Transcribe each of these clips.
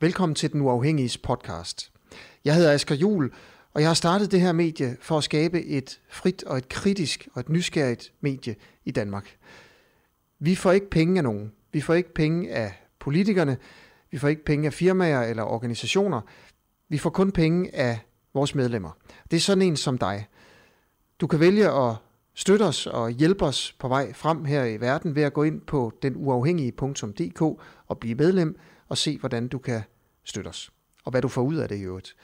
Velkommen til Den Uafhængige podcast. Jeg hedder Asger Jul, og jeg har startet det her medie for at skabe et frit og et kritisk og et nysgerrigt medie i Danmark. Vi får ikke penge af nogen. Vi får ikke penge af politikerne. Vi får ikke penge af firmaer eller organisationer. Vi får kun penge af vores medlemmer. Det er sådan en som dig. Du kan vælge at støtte os og hjælpe os på vej frem her i verden ved at gå ind på denuafhængige.dk og blive medlem og se, hvordan du kan støtte os. Og hvad du får ud af det i øvrigt.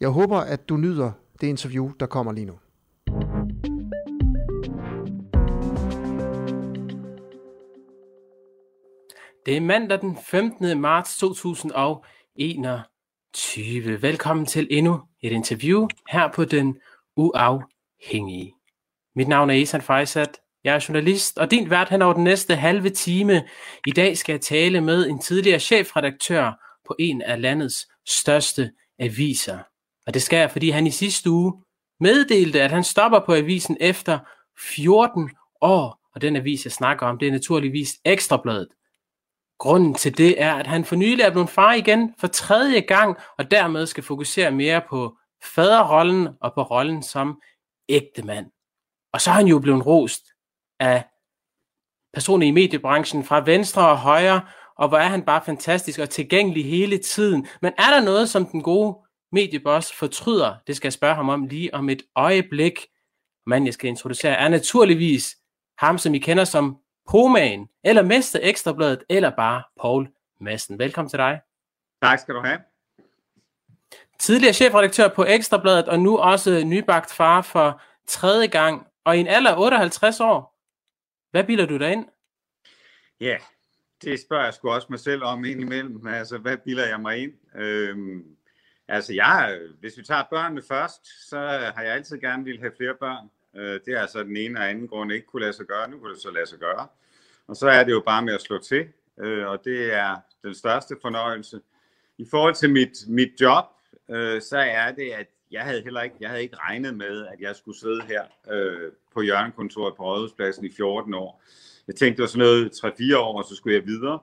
Jeg håber, at du nyder det interview, der kommer lige nu. Det er mandag den 15. marts 2021. Velkommen til endnu et interview her på Den Uafhængige. Mit navn er Esan Fejsat. Jeg er journalist og din vært hen over den næste halve time. I dag skal jeg tale med en tidligere chefredaktør på en af landets største aviser. Og det skal jeg, fordi han i sidste uge meddelte, at han stopper på avisen efter 14 år. Og den avis, jeg snakker om, det er naturligvis Ekstrabladet. Grunden til det er, at han for nylig er blevet far igen for tredje gang, og dermed skal fokusere mere på faderrollen og på rollen som ægte mand. Og så er han jo blevet rost af personer i mediebranchen fra venstre og højre, og hvor er han bare fantastisk og tilgængelig hele tiden. Men er der noget, som den gode medieboss fortryder? Det skal jeg spørge ham om lige om et øjeblik. Manden, jeg skal introducere, er naturligvis ham, som I kender som Pomagen, eller Mester Ekstrabladet, eller bare Paul Madsen. Velkommen til dig. Tak skal du have. Tidligere chefredaktør på Ekstrabladet, og nu også nybagt far for tredje gang, og i en alder af 58 år. Hvad bilder du dig ind? Ja, det spørger jeg sgu også mig selv om indimellem. Altså, hvad bilder jeg mig ind? Øhm, altså, jeg, hvis vi tager børnene først, så har jeg altid gerne ville have flere børn. Øh, det er altså den ene og anden grund ikke kunne lade sig gøre. Nu kunne det så lade sig gøre. Og så er det jo bare med at slå til, øh, og det er den største fornøjelse. I forhold til mit, mit job, øh, så er det, at jeg havde heller ikke, jeg havde ikke regnet med, at jeg skulle sidde her øh, på hjørnekontoret på Rådhuspladsen i 14 år. Jeg tænkte, det var sådan noget 3-4 år, og så skulle jeg videre.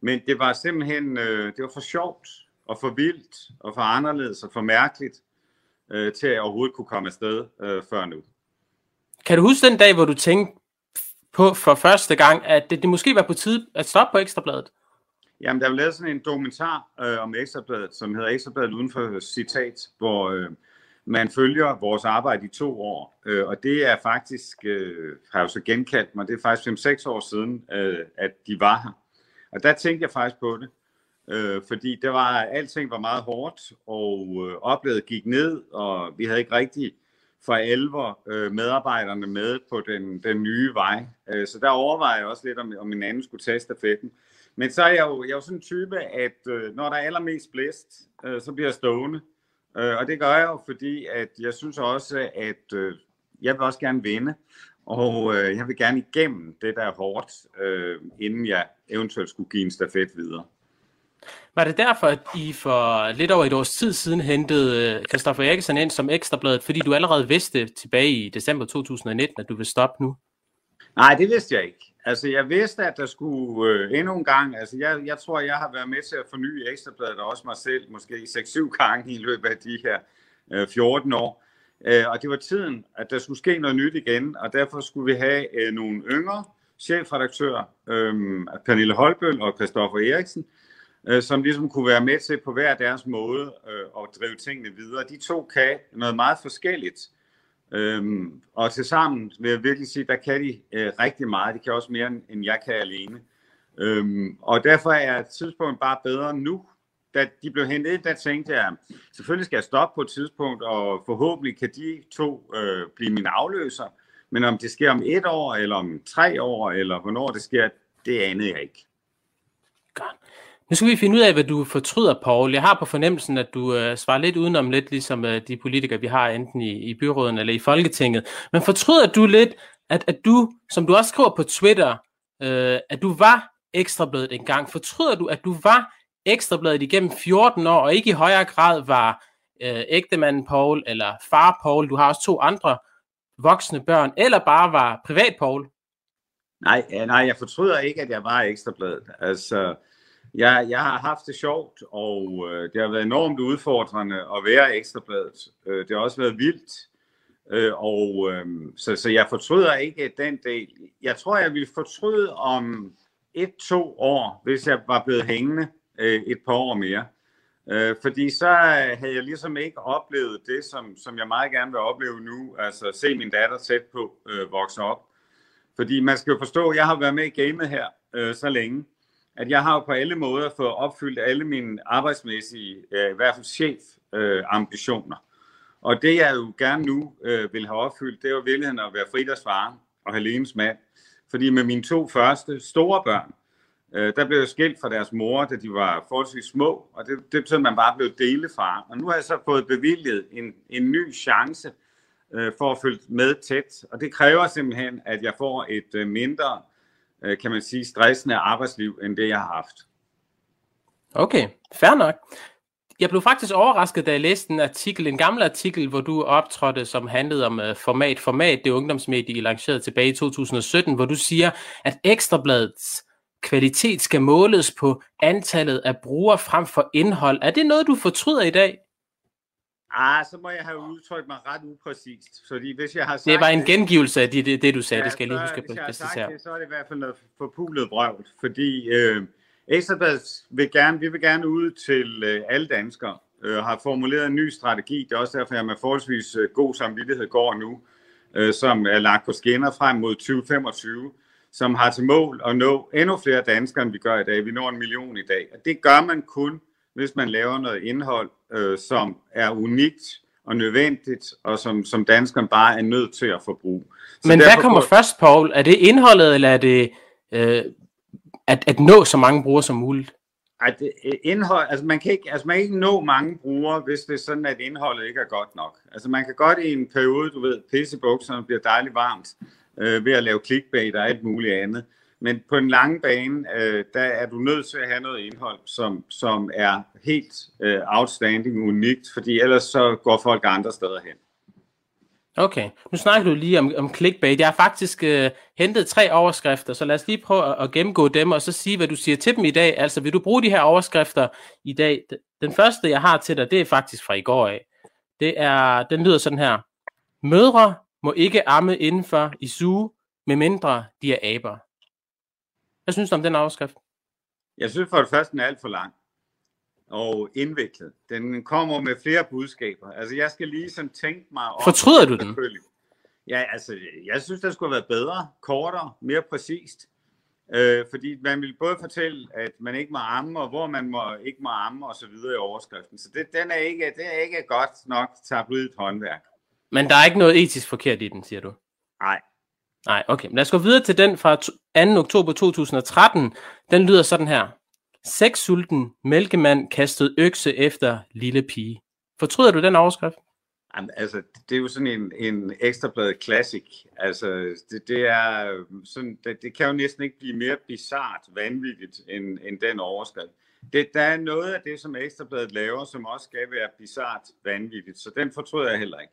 Men det var simpelthen, øh, det var for sjovt, og for vildt, og for anderledes, og for mærkeligt, øh, til at jeg overhovedet kunne komme afsted øh, før nu. Kan du huske den dag, hvor du tænkte på for første gang, at det, det måske var på tide at stoppe på Ekstrabladet? Jamen, der er lavet sådan en dokumentar øh, om Ekstrabladet, som hedder Ekstrabladet uden for citat, hvor øh, man følger vores arbejde i to år. Øh, og det er faktisk, øh, har jeg jo så genkaldt mig, det er faktisk 5-6 år siden, øh, at de var her. Og der tænkte jeg faktisk på det, øh, fordi det var, alting var meget hårdt, og øh, oplevet gik ned, og vi havde ikke rigtig for alvor øh, medarbejderne med på den, den nye vej. Øh, så der overvejede jeg også lidt, om, om min anden skulle tage stafetten. Men så er jeg jo, jeg er jo sådan en type, at øh, når der er allermest blæst, øh, så bliver jeg stående. Øh, og det gør jeg jo, fordi at jeg synes også, at øh, jeg vil også gerne vinde. Og øh, jeg vil gerne igennem det, der er hårdt, øh, inden jeg eventuelt skulle give en stafet videre. Var det derfor, at I for lidt over et års tid siden hentede Kristoffer Eriksen ind som ekstrabladet, fordi du allerede vidste tilbage i december 2019, at du vil stoppe nu? Nej, det vidste jeg ikke. Altså, jeg vidste, at der skulle øh, endnu en gang, altså jeg, jeg tror, jeg har været med til at forny Ekstrabladet, og også mig selv, måske 6-7 gange i løbet af de her øh, 14 år. Øh, og det var tiden, at der skulle ske noget nyt igen, og derfor skulle vi have øh, nogle yngre chefredaktører, øh, Pernille Holbøl og Christoffer Eriksen, øh, som ligesom kunne være med til på hver deres måde øh, at drive tingene videre. De to kan noget meget forskelligt. Øhm, og til sammen vil jeg virkelig sige, der kan de øh, rigtig meget. De kan også mere, end jeg kan alene. Øhm, og derfor er tidspunktet bare bedre nu. Da de blev hentet ind, der tænkte jeg, selvfølgelig skal jeg stoppe på et tidspunkt, og forhåbentlig kan de to øh, blive mine afløser. Men om det sker om et år, eller om tre år, eller hvornår det sker, det anede jeg ikke. Godt. Nu skal vi finde ud af, hvad du fortryder, Paul. Jeg har på fornemmelsen, at du øh, svarer lidt udenom lidt, ligesom øh, de politikere, vi har enten i, i byråden eller i Folketinget. Men fortryder du lidt, at, at du, som du også skriver på Twitter, øh, at du var ekstrabladet engang? Fortryder du, at du var ekstrabladet igennem 14 år, og ikke i højere grad var øh, ægtemanden Paul eller far Paul? Du har også to andre voksne børn, eller bare var privat Paul? Nej, øh, nej, jeg fortryder ikke, at jeg var ekstrabladet. Altså, jeg, jeg har haft det sjovt, og øh, det har været enormt udfordrende at være ekstrabladet. Øh, det har også været vildt, øh, og øh, så, så jeg fortryder ikke den del. Jeg tror, jeg ville fortryde om et-to år, hvis jeg var blevet hængende øh, et par år mere. Øh, fordi så øh, havde jeg ligesom ikke oplevet det, som, som jeg meget gerne vil opleve nu, altså se min datter tæt på øh, vokse op. Fordi man skal jo forstå, at jeg har været med i gamet her øh, så længe, at jeg har på alle måder fået opfyldt alle mine arbejdsmæssige, øh, i hvert fald chef-ambitioner. Og det jeg jo gerne nu øh, vil have opfyldt, det er virkeligheden at være Fridas far og Helenes mand. Fordi med mine to første store børn, øh, der blev jeg skilt fra deres mor, da de var forholdsvis små, og det, det betød, at man bare blev delefar. Og nu har jeg så fået bevilget en, en ny chance øh, for at følge med tæt, og det kræver simpelthen, at jeg får et øh, mindre, øh, kan man sige, stressende arbejdsliv, end det jeg har haft. Okay, fair nok. Jeg blev faktisk overrasket, da jeg læste en artikel, en gammel artikel, hvor du optrådte, som handlede om uh, Format. Format, det ungdomsmedie, I lancerede tilbage i 2017, hvor du siger, at Ekstrabladets kvalitet skal måles på antallet af brugere frem for indhold. Er det noget, du fortryder i dag? Ah, så må jeg have udtrykt mig ret upræcist. Fordi hvis jeg har sagt det var en gengivelse af det, det, det du sagde, ja, det skal jeg lige huske at præcisere. Det, så er det i hvert fald noget forpulet brøvl, fordi øh, Ekstrabladet vil gerne, vi vil gerne ud til øh, alle danskere, øh, har formuleret en ny strategi, det er også derfor, jeg med forholdsvis øh, god samvittighed går nu, øh, som er lagt på skinner frem mod 2025, som har til mål at nå endnu flere danskere, end vi gør i dag. Vi når en million i dag, og det gør man kun, hvis man laver noget indhold, øh, som er unikt og nødvendigt, og som, som danskeren bare er nødt til at forbruge. Så Men hvad kommer først, Paul? Er det indholdet, eller er det øh, at, at nå så mange brugere som muligt? Ej, det, indhold, altså man kan ikke, altså man kan ikke nå mange brugere, hvis det er sådan, at indholdet ikke er godt nok. Altså man kan godt i en periode, du ved, pisse bukserne bliver dejligt varmt øh, ved at lave clickbait og alt muligt andet. Men på en lang bane, øh, der er du nødt til at have noget indhold, som, som er helt øh, outstanding, unikt, fordi ellers så går folk andre steder hen. Okay, nu snakker du lige om, om clickbait. Jeg har faktisk øh, hentet tre overskrifter, så lad os lige prøve at, at gennemgå dem, og så sige, hvad du siger til dem i dag. Altså, vil du bruge de her overskrifter i dag? Den første, jeg har til dig, det er faktisk fra i går af. Det er, den lyder sådan her. Mødre må ikke amme indenfor i suge, medmindre de er aber. Hvad synes du om den overskrift? Jeg synes for det første, den er alt for lang og indviklet. Den kommer med flere budskaber. Altså, jeg skal lige sådan tænke mig om... Fortryder du den? Ja, altså, jeg synes, der skulle have været bedre, kortere, mere præcist. Øh, fordi man vil både fortælle, at man ikke må amme, og hvor man må, ikke må amme, og så videre i overskriften. Så det, den er ikke, det er ikke godt nok tabloidt håndværk. Men der er ikke noget etisk forkert i den, siger du? Nej. Nej, okay. Men lad os gå videre til den fra 2. oktober 2013. Den lyder sådan her. Sexsulten mælkemand kastede økse efter lille pige. Fortryder du den overskrift? Jamen, altså, det er jo sådan en, en ekstrablad classic. Altså, det, det er sådan, det, det kan jo næsten ikke blive mere bizart vanvittigt end, end den overskrift. Det, der er noget af det, som Ekstrabladet laver, som også skal være bizart vanvittigt, så den fortryder jeg heller ikke.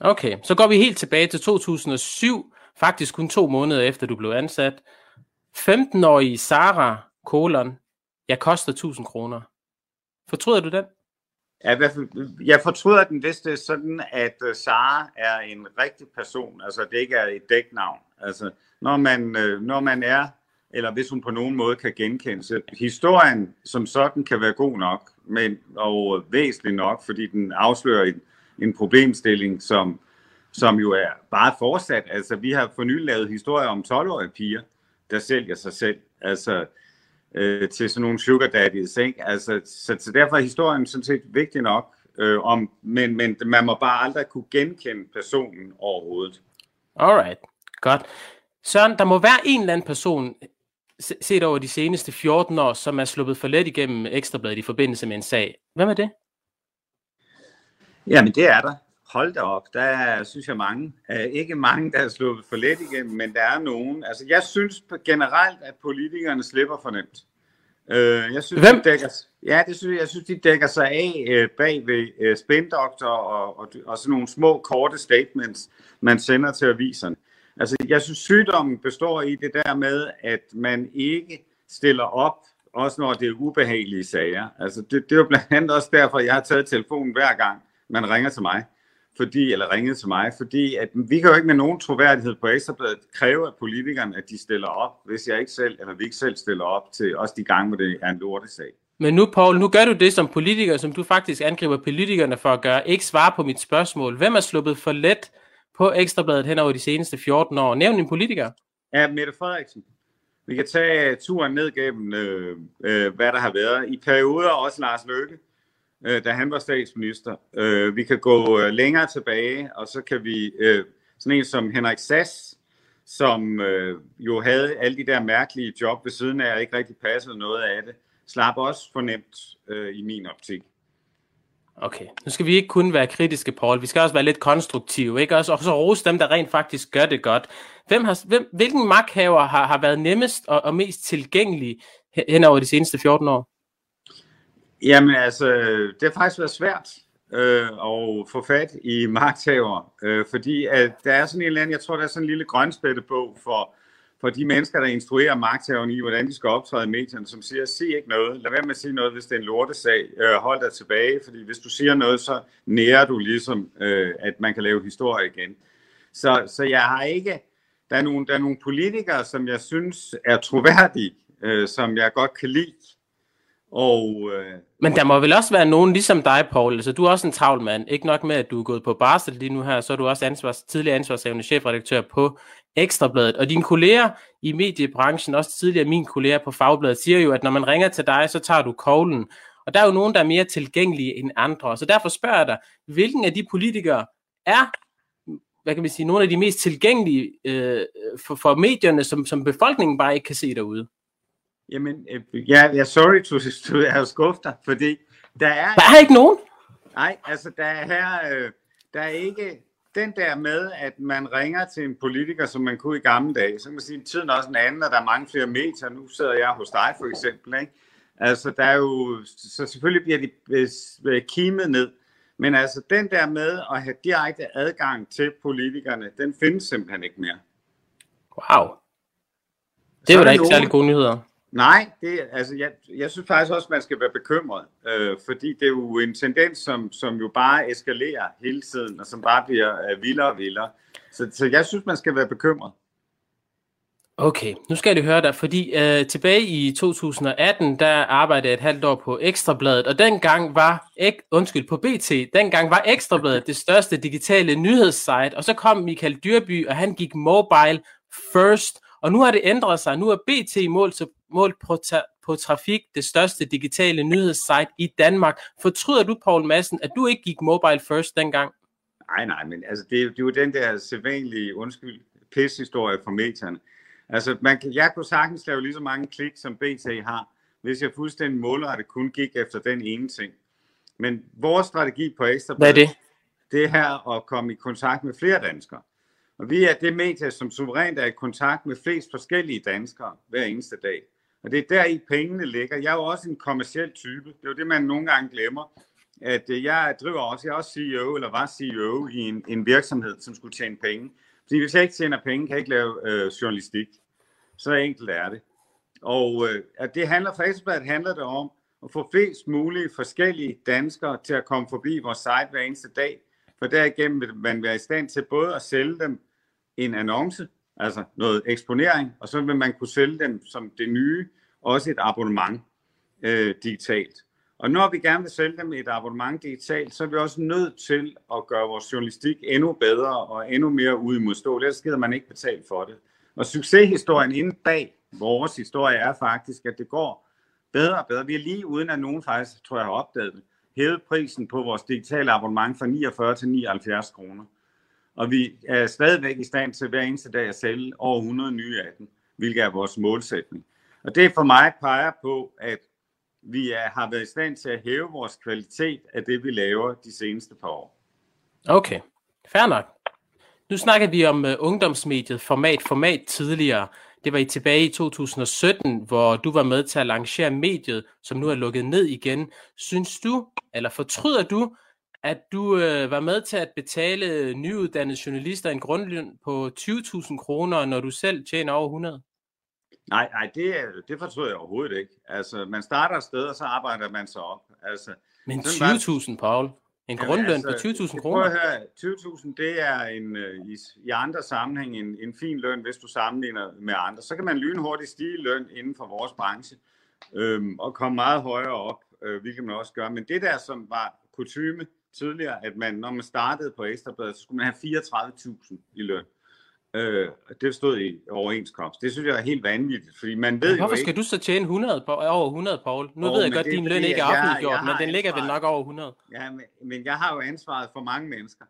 Okay, så går vi helt tilbage til 2007, faktisk kun to måneder efter du blev ansat. 15-årige Sara, kolon, jeg koster 1000 kroner. Fortryder du den? Ja, jeg fortryder den, hvis det er sådan, at øh, Sara er en rigtig person, altså det ikke er et dæknavn. Altså, når man, øh, når man er, eller hvis hun på nogen måde kan genkendes. Historien som sådan kan være god nok, men, og øh, væsentlig nok, fordi den afslører en, en problemstilling, som, som jo er bare fortsat. Altså, vi har for nylig lavet historier om 12-årige piger, der sælger sig selv. Altså, øh, til sådan nogle sugar daddies. Ikke? Altså, så, så derfor er historien sådan set vigtig nok, øh, om, men, men man må bare aldrig kunne genkende personen overhovedet. Alright, godt. Søren, der må være en eller anden person, set over de seneste 14 år, som er sluppet for let igennem Ekstrabladet i forbindelse med en sag. Hvem er det? Jamen, det er der. Hold da op, der er, synes jeg mange. Uh, ikke mange, der er sluppet for let igennem, men der er nogen. Altså, jeg synes generelt, at politikerne slipper for nemt. Uh, jeg synes, Hvem? De dækker, ja, det synes, jeg synes, de dækker sig af uh, bag ved spindoktor og, og, og sådan nogle små, korte statements, man sender til aviserne. Altså, jeg synes, sygdommen består i det der med, at man ikke stiller op også når det er ubehagelige sager. Altså det, det er jo blandt andet også derfor, jeg har taget telefonen hver gang, man ringer til mig fordi, eller ringet til mig, fordi at vi kan jo ikke med nogen troværdighed på Ekstrabladet kræve af politikerne, at de stiller op, hvis jeg ikke selv, eller vi ikke selv stiller op til også de gange, hvor det er en lortesag. Men nu, Paul, nu gør du det som politiker, som du faktisk angriber politikerne for at gøre, ikke svare på mit spørgsmål. Hvem er sluppet for let på Ekstrabladet hen over de seneste 14 år? Nævn en politiker. Ja, Mette Frederiksen. Vi kan tage turen ned gennem, øh, øh, hvad der har været. I perioder også Lars Løkke øh, da han var statsminister. Øh, vi kan gå øh, længere tilbage, og så kan vi, øh, sådan en som Henrik Sass, som øh, jo havde alle de der mærkelige job ved siden af, og ikke rigtig passede noget af det, slap også fornemt øh, i min optik. Okay, nu skal vi ikke kun være kritiske, Paul. Vi skal også være lidt konstruktive, ikke? Også, og så rose dem, der rent faktisk gør det godt. Hvem har, hvem, hvilken magthaver har, har været nemmest og, og mest tilgængelig hen over de seneste 14 år? Jamen altså, det har faktisk været svært øh, at få fat i magthaver, øh, fordi at der er sådan en eller anden, jeg tror, der er sådan en lille grønspættebog for, for de mennesker, der instruerer magthaverne i, hvordan de skal optræde i medierne, som siger, sig ikke noget, lad være med at sige noget, hvis det er en lortesag, øh, hold dig tilbage, fordi hvis du siger noget, så nærer du ligesom, øh, at man kan lave historie igen. Så, så jeg har ikke, der er, nogle, der er nogle politikere, som jeg synes er troværdige, øh, som jeg godt kan lide, og, øh, Men der må vel også være nogen ligesom dig, Paul. Altså, du er også en travl mand. Ikke nok med, at du er gået på barsel lige nu her, så er du også ansvars, tidligere ansvarshavende chefredaktør på Ekstrabladet. Og dine kolleger i mediebranchen, også tidligere mine kolleger på Fagbladet, siger jo, at når man ringer til dig, så tager du koglen. Og der er jo nogen, der er mere tilgængelige end andre. Så derfor spørger jeg dig, hvilken af de politikere er hvad kan man sige, nogle af de mest tilgængelige øh, for, for medierne, som, som befolkningen bare ikke kan se derude? Jamen, øh, ja, ja sorry to, to have skuffet dig, fordi der er... Der er ikke nogen? Nej, altså der er her, øh, der er ikke den der med, at man ringer til en politiker, som man kunne i gamle dage. Så kan man sige, at tiden er også en anden, og der er mange flere medier. Nu sidder jeg hos dig for eksempel, ikke? Altså, der er jo, så selvfølgelig bliver de øh, kimet ned. Men altså, den der med at have direkte adgang til politikerne, den findes simpelthen ikke mere. Wow. Det var da ikke nogen, særlig gode nyheder. Nej, det, altså, jeg, jeg synes faktisk også, at man skal være bekymret, øh, fordi det er jo en tendens, som, som jo bare eskalerer hele tiden, og som bare bliver øh, vildere og vildere. Så, så jeg synes, man skal være bekymret. Okay, nu skal jeg høre dig, fordi øh, tilbage i 2018, der arbejdede jeg et halvt år på Ekstrabladet, og dengang var, ek, undskyld, på BT, dengang var Ekstrabladet det største digitale nyhedssite, og så kom Michael Dyrby, og han gik mobile first, og nu har det ændret sig. Nu er BT målt, målt på, ta- på trafik det største digitale nyhedssite i Danmark. Fortryder du, Paul Madsen, at du ikke gik mobile first dengang? Nej, nej, men altså, det, det er jo den der sædvanlige, undskyld, pis-historie fra medierne. Altså, man kan, jeg kunne sagtens lave lige så mange klik, som BT har, hvis jeg fuldstændig målrettet kun gik efter den ene ting. Men vores strategi på Ekstra Hvad er det? Det er her at komme i kontakt med flere danskere. Og vi er det medie, som suverænt er i kontakt med flest forskellige danskere hver eneste dag. Og det er der i pengene ligger. Jeg er jo også en kommersiel type. Det er jo det, man nogle gange glemmer. At øh, jeg driver også, jeg er også CEO, eller var CEO i en, en virksomhed, som skulle tjene penge. Fordi hvis jeg ikke tjener penge, kan jeg ikke lave øh, journalistik. Så enkelt er det. Og øh, at det handler, for Ekstrabladet handler det om at få flest mulige forskellige danskere til at komme forbi vores site hver eneste dag. For derigennem vil man være i stand til både at sælge dem en annonce, altså noget eksponering, og så vil man kunne sælge dem som det nye, også et abonnement øh, digitalt. Og når vi gerne vil sælge dem et abonnement digitalt, så er vi også nødt til at gøre vores journalistik endnu bedre og endnu mere udimodståelig. Ellers gider man ikke betale for det. Og succeshistorien inde bag vores historie er faktisk, at det går bedre og bedre. Vi er lige uden at nogen faktisk, tror jeg, har opdaget det, hævet prisen på vores digitale abonnement fra 49 til 79 kroner. Og vi er stadigvæk i stand til hver eneste dag at sælge over 100 nye af dem, hvilket er vores målsætning. Og det for mig peger på, at vi er, har været i stand til at hæve vores kvalitet af det, vi laver de seneste par år. Okay, fair nok. Nu snakkede vi om uh, ungdomsmediet Format Format tidligere. Det var i tilbage i 2017, hvor du var med til at lancere mediet, som nu er lukket ned igen. Synes du, eller fortryder du, at du øh, var med til at betale nyuddannede journalister en grundløn på 20.000 kroner, når du selv tjener over 100? Nej, nej det, det fortryder jeg overhovedet ikke. Altså, man starter et sted, og så arbejder man sig op. Altså, Men 20.000, Paul. En grundløn altså, på 20.000 kroner? Prøv at høre, 20.000 det er en, øh, i, i andre sammenhæng en, en fin løn, hvis du sammenligner med andre. Så kan man lynhurtigt stige løn inden for vores branche øhm, og komme meget højere op, øh, hvilket man også gør. Men det der, som var kutume tidligere, at man, når man startede på Ekstrabladet, så skulle man have 34.000 i løn. Øh, det stod i overenskomst. Det synes jeg er helt vanvittigt, fordi man ved men hvorfor jo skal du så tjene 100 på, over 100, Paul? Nu oh, ved jeg godt, at din løn ikke er offentliggjort, men den ligger vel nok over 100. Ja, men, men jeg har jo ansvaret for mange mennesker.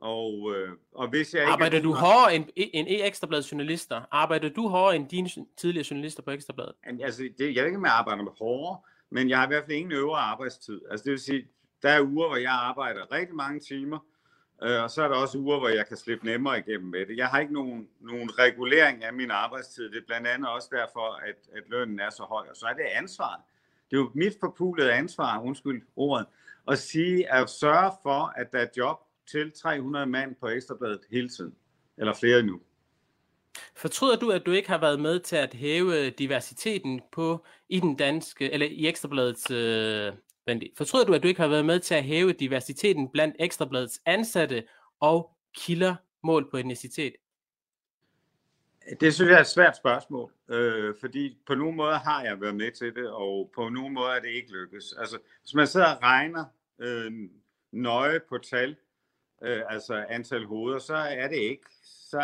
Og, øh, og hvis jeg Arbejder ikke du hårdere end, end ekstrabladet journalister? Arbejder du hårdere end dine tidligere journalister på Ekstrabladet? Altså, det, jeg ved ikke, om jeg arbejder med hårdere, men jeg har i hvert fald ingen øvre arbejdstid. Altså, det vil sige, der er uger, hvor jeg arbejder rigtig mange timer, Øh, og så er der også uger, hvor jeg kan slippe nemmere igennem med det. Jeg har ikke nogen, nogen regulering af min arbejdstid. Det er blandt andet også derfor, at, at lønnen er så høj. Og så er det ansvaret. Det er jo mit forpulede ansvar, undskyld ordet, at sige, at sørge for, at der er job til 300 mand på Ekstrabladet hele tiden. Eller flere nu. Fortryder du, at du ikke har været med til at hæve diversiteten på i den danske, eller i Ekstrabladets øh, Fortryder du, at du ikke har været med til at hæve diversiteten blandt Ekstrabladets ansatte og kilder mål på etnicitet? Det synes jeg er et svært spørgsmål, øh, fordi på nogle måder har jeg været med til det, og på nogle måder er det ikke lykkes. Altså, hvis man sidder og regner øh, nøje på tal, øh, altså antal hoveder, så er det ikke, så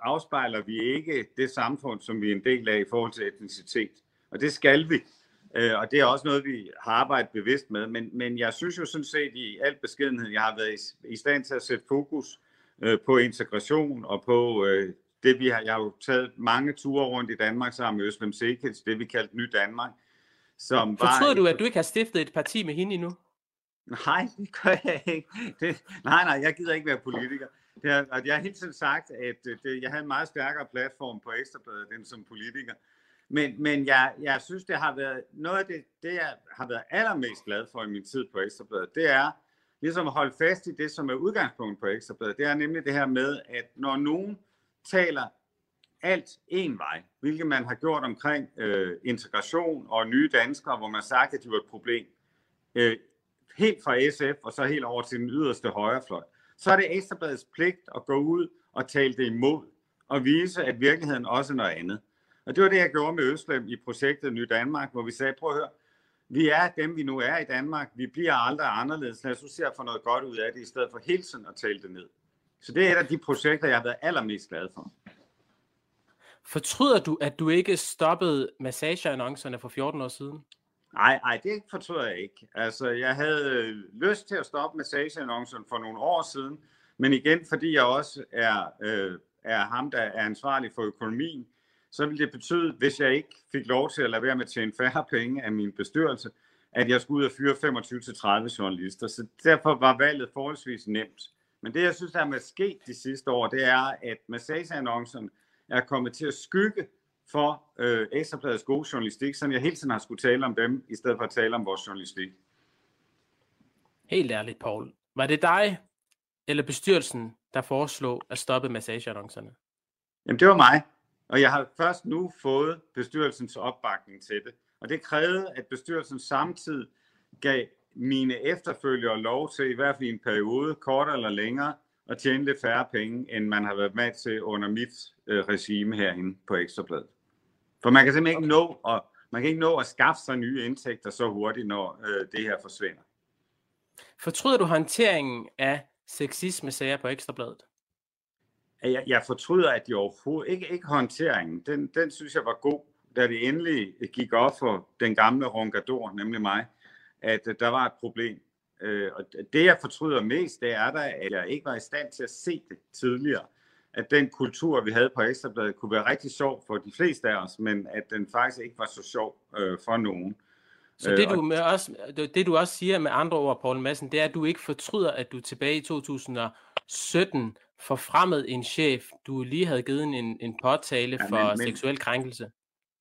afspejler vi ikke det samfund, som vi er en del af i forhold til etnicitet. Og det skal vi. Øh, og det er også noget, vi har arbejdet bevidst med. Men, men jeg synes jo sådan set i al beskedenhed, jeg har været i, i stand til at sætte fokus øh, på integration og på øh, det, vi har. Jeg har jo taget mange ture rundt i Danmark sammen med Øslem Sekic, det vi kaldte Ny Danmark. Som Fortryder du, at du ikke har stiftet et parti med hende endnu? Nej, det gør jeg ikke. Det, nej, nej, jeg gider ikke være politiker. Det er, og jeg har hele tiden sagt, at det, jeg havde en meget stærkere platform på Ekstrabladet end som politiker. Men, men jeg, jeg synes, det har været noget af det, det, jeg har været allermest glad for i min tid på Ekstrabladet, det er ligesom at holde fast i det, som er udgangspunktet på Ekstrabladet. Det er nemlig det her med, at når nogen taler alt en vej, hvilket man har gjort omkring øh, integration og nye danskere, hvor man har sagt, at de var et problem, øh, helt fra SF og så helt over til den yderste højrefløj, så er det Ekstrabladets pligt at gå ud og tale det imod og vise, at virkeligheden også er noget andet. Og det var det, jeg gjorde med Øslem i projektet Ny Danmark, hvor vi sagde, prøv at høre, vi er dem, vi nu er i Danmark. Vi bliver aldrig anderledes. Lad os se at få noget godt ud af det, i stedet for hele tiden at tale det ned. Så det er et af de projekter, jeg har været allermest glad for. Fortryder du, at du ikke stoppede massageannoncerne for 14 år siden? Nej, nej, det fortryder jeg ikke. Altså, jeg havde øh, lyst til at stoppe massageannoncerne for nogle år siden, men igen, fordi jeg også er, øh, er ham, der er ansvarlig for økonomien, så ville det betyde, hvis jeg ikke fik lov til at lade være med at tjene færre penge af min bestyrelse, at jeg skulle ud og fyre 25-30 journalister. Så derfor var valget forholdsvis nemt. Men det, jeg synes, der er sket de sidste år, det er, at massageannoncen er kommet til at skygge for øh, Ekstrabladets gode journalistik, så jeg hele tiden har skulle tale om dem, i stedet for at tale om vores journalistik. Helt ærligt, Paul. Var det dig eller bestyrelsen, der foreslog at stoppe massageannoncerne? Jamen, det var mig. Og jeg har først nu fået bestyrelsens opbakning til det. Og det krævede, at bestyrelsen samtidig gav mine efterfølgere lov til, i hvert fald i en periode, kort eller længere, at tjene lidt færre penge, end man har været med til under mit øh, regime herinde på Ekstrabladet. For man kan simpelthen ikke nå at, man kan ikke nå at skaffe sig nye indtægter så hurtigt, når øh, det her forsvinder. Fortryder du håndteringen af sexisme-sager på Ekstrabladet? Jeg, jeg fortryder, at de overhovedet ikke, ikke håndteringen, den, den synes jeg var god, da det endelig gik op for den gamle rongador, nemlig mig, at der var et problem. Øh, og det, jeg fortryder mest, det er da, at jeg ikke var i stand til at se det tidligere. At den kultur, vi havde på Ekstrabladet, kunne være rigtig sjov for de fleste af os, men at den faktisk ikke var så sjov øh, for nogen. Så det øh, du, med også, det du også siger med andre ord, Poul Madsen, det er, at du ikke fortryder, at du tilbage i 2017 forfremmet en chef, du lige havde givet en, en påtale ja, for men, seksuel krænkelse?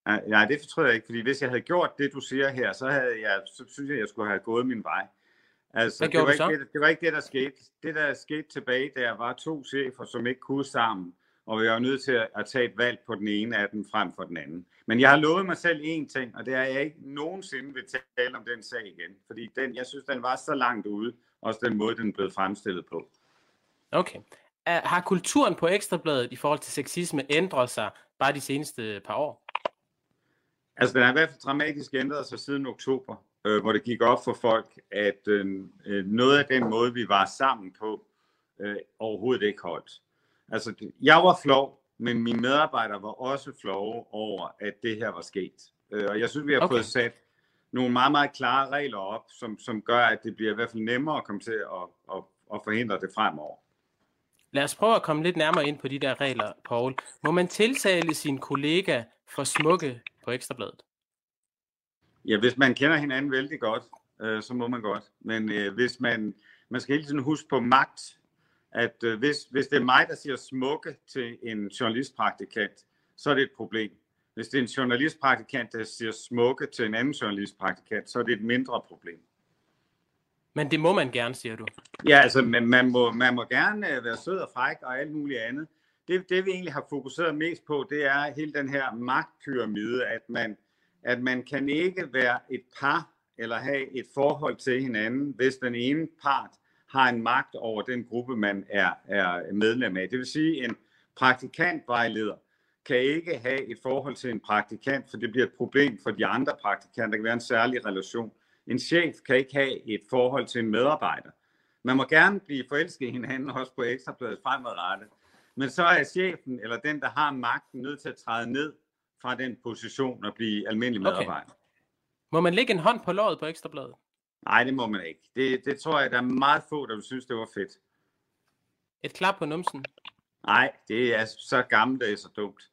Nej, det fortryder jeg ikke, fordi hvis jeg havde gjort det, du siger her, så, havde jeg, så synes jeg, jeg skulle have gået min vej. Altså, Hvad det var? Ikke det, det var ikke det, der skete. Det, der skete tilbage der, var to chefer, som ikke kunne sammen, og vi er jo nødt til at, at tage et valg på den ene af dem frem for den anden. Men jeg har lovet mig selv én ting, og det er, at jeg ikke nogensinde vil tale om den sag igen, fordi den, jeg synes, den var så langt ude, også den måde, den blev fremstillet på. Okay. Har kulturen på Ekstrabladet i forhold til sexisme ændret sig bare de seneste par år? Altså, den har i hvert fald dramatisk ændret sig siden oktober, øh, hvor det gik op for folk, at øh, øh noget af den måde, vi var sammen på, øh, overhovedet ikke holdt. Altså, jeg var flov, men mine medarbejdere var også flove over, at det her var sket. Øh, og jeg synes, vi har okay. fået sat nogle meget, meget klare regler op, som, som gør, at det bliver i hvert fald nemmere at komme til at, at, at forhindre det fremover. Lad os prøve at komme lidt nærmere ind på de der regler, Paul. Må man tiltale sin kollega for smukke på Ekstrabladet? Ja, hvis man kender hinanden vældig godt, øh, så må man godt. Men øh, hvis man, man skal hele tiden huske på magt, at øh, hvis, hvis det er mig, der siger smukke til en journalistpraktikant, så er det et problem. Hvis det er en journalistpraktikant, der siger smukke til en anden journalistpraktikant, så er det et mindre problem. Men det må man gerne, siger du? Ja, altså man, man, må, man må gerne øh, være sød og fræk og alt muligt andet. Det, det vi egentlig har fokuseret mest på, det er hele den her magtpyramide, at man, at man kan ikke være et par eller have et forhold til hinanden, hvis den ene part har en magt over den gruppe, man er, er medlem af. Det vil sige, en praktikantvejleder kan ikke have et forhold til en praktikant, for det bliver et problem for de andre praktikanter. Der kan være en særlig relation. En chef kan ikke have et forhold til en medarbejder. Man må gerne blive forelsket i hinanden, også på ekstrabladet fremadrettet. Men så er chefen, eller den, der har magten, nødt til at træde ned fra den position og blive almindelig medarbejder. Okay. Må man lægge en hånd på låret på ekstrabladet? Nej, det må man ikke. Det, det tror jeg, der er meget få, der vil synes, det var fedt. Et klap på numsen? Nej, det er så gammelt, det er så dumt.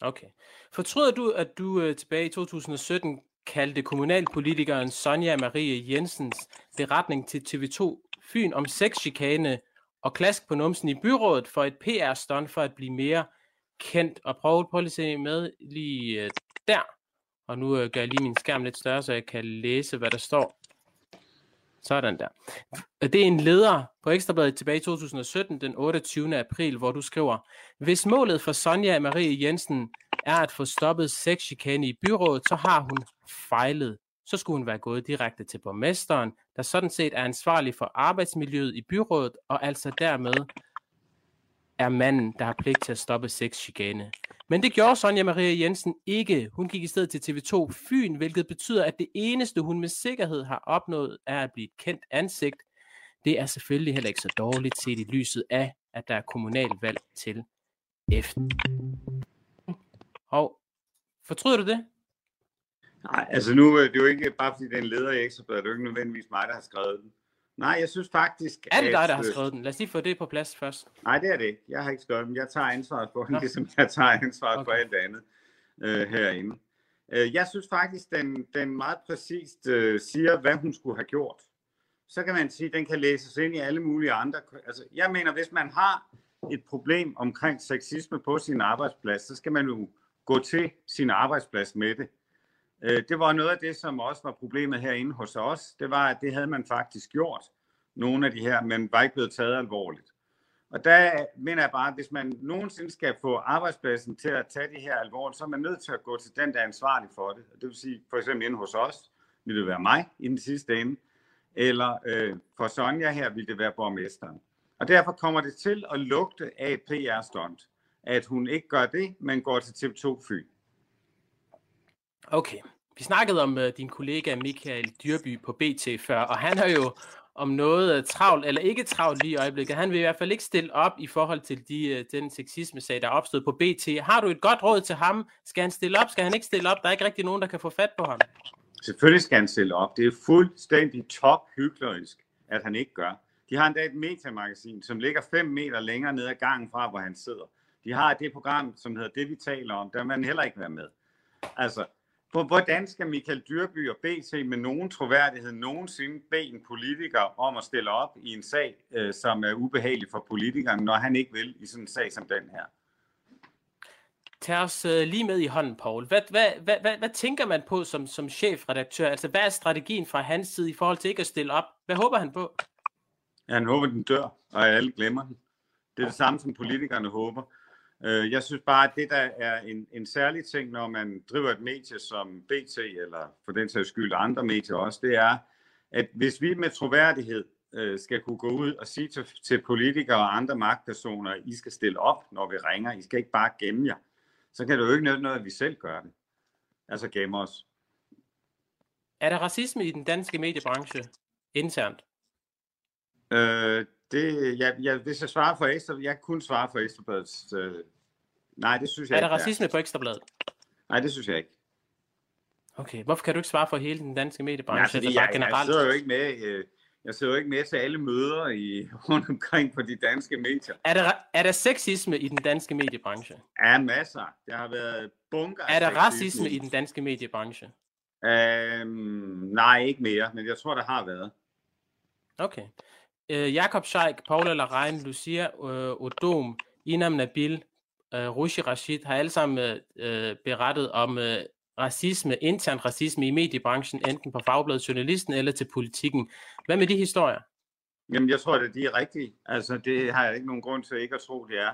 Okay. Fortryder du, at du uh, tilbage i 2017 kaldte kommunalpolitikeren Sonja Marie Jensens beretning til TV2 Fyn om sexchikane og klask på numsen i byrådet for et PR-stunt for at blive mere kendt. Og prøv, prøv at se med lige øh, der. Og nu øh, gør jeg lige min skærm lidt større, så jeg kan læse, hvad der står. Sådan der. Det er en leder på Ekstrabladet tilbage i 2017, den 28. april, hvor du skriver, hvis målet for Sonja Marie Jensen er at få stoppet sexchikane i byrådet, så har hun fejlet. Så skulle hun være gået direkte til borgmesteren, der sådan set er ansvarlig for arbejdsmiljøet i byrådet, og altså dermed er manden, der har pligt til at stoppe sexchikane. Men det gjorde Sonja Maria Jensen ikke. Hun gik i stedet til TV2 Fyn, hvilket betyder, at det eneste, hun med sikkerhed har opnået, er at blive et kendt ansigt. Det er selvfølgelig heller ikke så dårligt set i lyset af, at der er kommunalvalg til efter. Og fortryder du det? Nej, altså nu er det jo ikke bare fordi det er en leder i Ekstrabladet, det er jo ikke nødvendigvis mig, der har skrevet den. Nej, jeg synes faktisk... Er det dig, der har øh, skrevet den? Lad os lige få det på plads først. Nej, det er det. Jeg har ikke skrevet den. Jeg tager ansvaret for den, Nå. ligesom jeg tager ansvaret okay. for alt andet øh, herinde. Øh, jeg synes faktisk, den, den meget præcist øh, siger, hvad hun skulle have gjort. Så kan man sige, at den kan læses ind i alle mulige andre... Altså, jeg mener, hvis man har et problem omkring sexisme på sin arbejdsplads, så skal man jo gå til sin arbejdsplads med det. Øh, det var noget af det, som også var problemet herinde hos os. Det var, at det havde man faktisk gjort, nogle af de her, men var ikke blevet taget alvorligt. Og der mener jeg bare, at hvis man nogensinde skal få arbejdspladsen til at tage det her alvorligt, så er man nødt til at gå til den, der er ansvarlig for det. Det vil sige, for eksempel inde hos os, vil det være mig i den sidste ende, eller øh, for Sonja her vil det være borgmesteren. Og derfor kommer det til at lugte af et PR-stunt, at hun ikke gør det, men går til TV2 Fyn. Okay. Vi snakkede om uh, din kollega Michael Dyrby på BT før, og han har jo om noget uh, travlt, eller ikke travlt lige i øjeblikket. Han vil i hvert fald ikke stille op i forhold til de, uh, den sexisme-sag, der er opstået på BT. Har du et godt råd til ham? Skal han stille op? Skal han ikke stille op? Der er ikke rigtig nogen, der kan få fat på ham. Selvfølgelig skal han stille op. Det er fuldstændig top hyklerisk, at han ikke gør. De har endda et metamagasin, som ligger 5 meter længere ned ad gangen fra, hvor han sidder. De har det program, som hedder Det, vi taler om. Der man heller ikke være med. Altså, Hvordan skal Michael Dyrby og BT med nogen troværdighed nogensinde bede en politiker om at stille op i en sag, øh, som er ubehagelig for politikeren, når han ikke vil i sådan en sag som den her? Tag os uh, lige med i hånden, Paul. Hvad, hvad, hvad, hvad, hvad tænker man på som, som chefredaktør? Altså, hvad er strategien fra hans side i forhold til ikke at stille op? Hvad håber han på? Ja, han håber, den dør, og alle glemmer den. Det er det samme, som politikerne håber. Øh, jeg synes bare, at det der er en, en særlig ting, når man driver et medie som BT, eller for den sags skyld andre medier også, det er, at hvis vi med troværdighed øh, skal kunne gå ud og sige til, til politikere og andre magtpersoner, at I skal stille op, når vi ringer, I skal ikke bare gemme jer, så kan det jo ikke nytte noget, at vi selv gør det. Altså gemme os. Er der racisme i den danske mediebranche internt? Øh, det, ja, ja, hvis jeg svarer for Ekstra, jeg kan kun svare for Ekstrabladets... Øh, nej, det synes jeg Er der ikke. racisme på Ekstrabladet? Nej, det synes jeg ikke. Okay, hvorfor kan du ikke svare for hele den danske mediebranche? altså jeg, jeg generelt? sidder jo ikke med... Øh, jeg sidder jo ikke med til alle møder i, rundt omkring på de danske medier. Er der, er der sexisme i den danske mediebranche? Ja, masser. Der har været bunker Er der sexisme. racisme i den danske mediebranche? Øhm, nej, ikke mere, men jeg tror, der har været. Okay. Øh, Jakob Scheik, Paula Larein, Lucia øh, Odom, Inam Nabil, øh, Rushi Rashid har alle sammen øh, berettet om øh, racisme, intern racisme i mediebranchen, enten på Fagbladet Journalisten eller til politikken. Hvad med de historier? Jamen, jeg tror, at de er rigtige. Altså, det har jeg ikke nogen grund til ikke at tro, det er.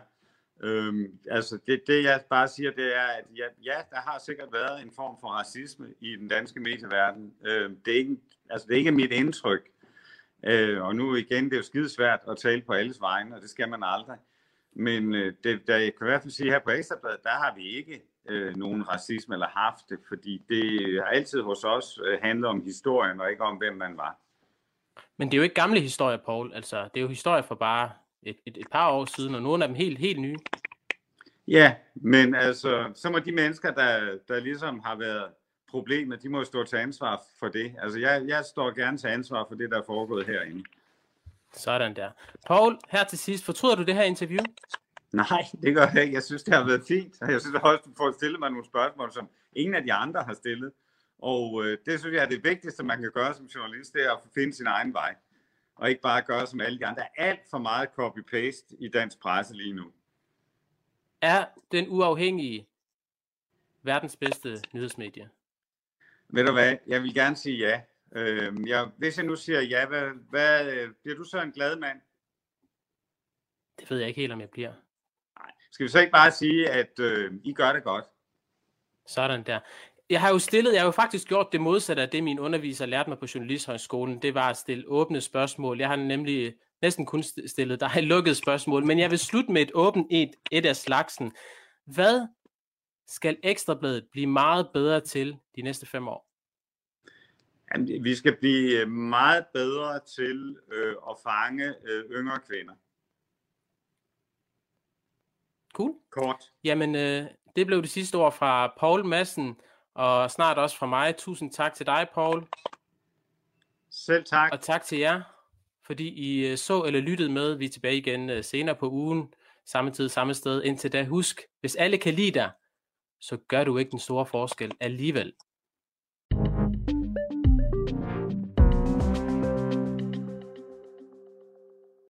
Øhm, altså, det, det jeg bare siger, det er, at ja, ja, der har sikkert været en form for racisme i den danske medieverden. Øhm, det, er ikke, altså, det er ikke mit indtryk. Øh, og nu igen, det er jo skidesvært at tale på alles vegne, og det skal man aldrig. Men øh, det, der, jeg kan i hvert fald sige, her på Ekstrabladet, der har vi ikke øh, nogen racisme eller haft det, fordi det har altid hos os øh, handlet om historien, og ikke om, hvem man var. Men det er jo ikke gamle historier, Paul. Altså, det er jo historier fra bare et, et, et par år siden, og nogle af dem helt, helt nye. Ja, men altså, så må de mennesker, der, der ligesom har været problemet, de må jo stå til ansvar for det. Altså, jeg, jeg står gerne til ansvar for det, der er foregået herinde. Sådan der. Paul, her til sidst, fortryder du det her interview? Nej, det gør jeg ikke. Jeg synes, det har været fint. Jeg synes også, du får stillet mig nogle spørgsmål, som ingen af de andre har stillet. Og øh, det synes jeg er det vigtigste, man kan gøre som journalist, det er at finde sin egen vej. Og ikke bare gøre som alle de andre. Der er alt for meget copy-paste i dansk presse lige nu. Er den uafhængige verdens bedste nyhedsmedie? Ved du hvad? Jeg vil gerne sige ja. Øh, jeg, hvis jeg nu siger ja, hvad, hvad, øh, bliver du så en glad mand? Det ved jeg ikke helt, om jeg bliver. Nej. Skal vi så ikke bare sige, at øh, I gør det godt? Sådan der. Jeg har jo stillet, jeg har jo faktisk gjort det modsatte af det, min underviser lærte mig på Journalisthøjskolen. Det var at stille åbne spørgsmål. Jeg har nemlig næsten kun stillet dig lukkede spørgsmål, men jeg vil slutte med et åbent et, et af slagsen. Hvad skal Ekstrabladet blive meget bedre til de næste fem år? Jamen, vi skal blive meget bedre til øh, at fange øh, yngre kvinder. Cool. Kort. Jamen, øh, det blev det sidste ord fra Paul Madsen, og snart også fra mig. Tusind tak til dig, Paul. Selv tak. Og tak til jer, fordi I øh, så eller lyttede med. Vi er tilbage igen øh, senere på ugen, samme tid, samme sted. Indtil da, husk, hvis alle kan lide dig, så gør du ikke den store forskel alligevel.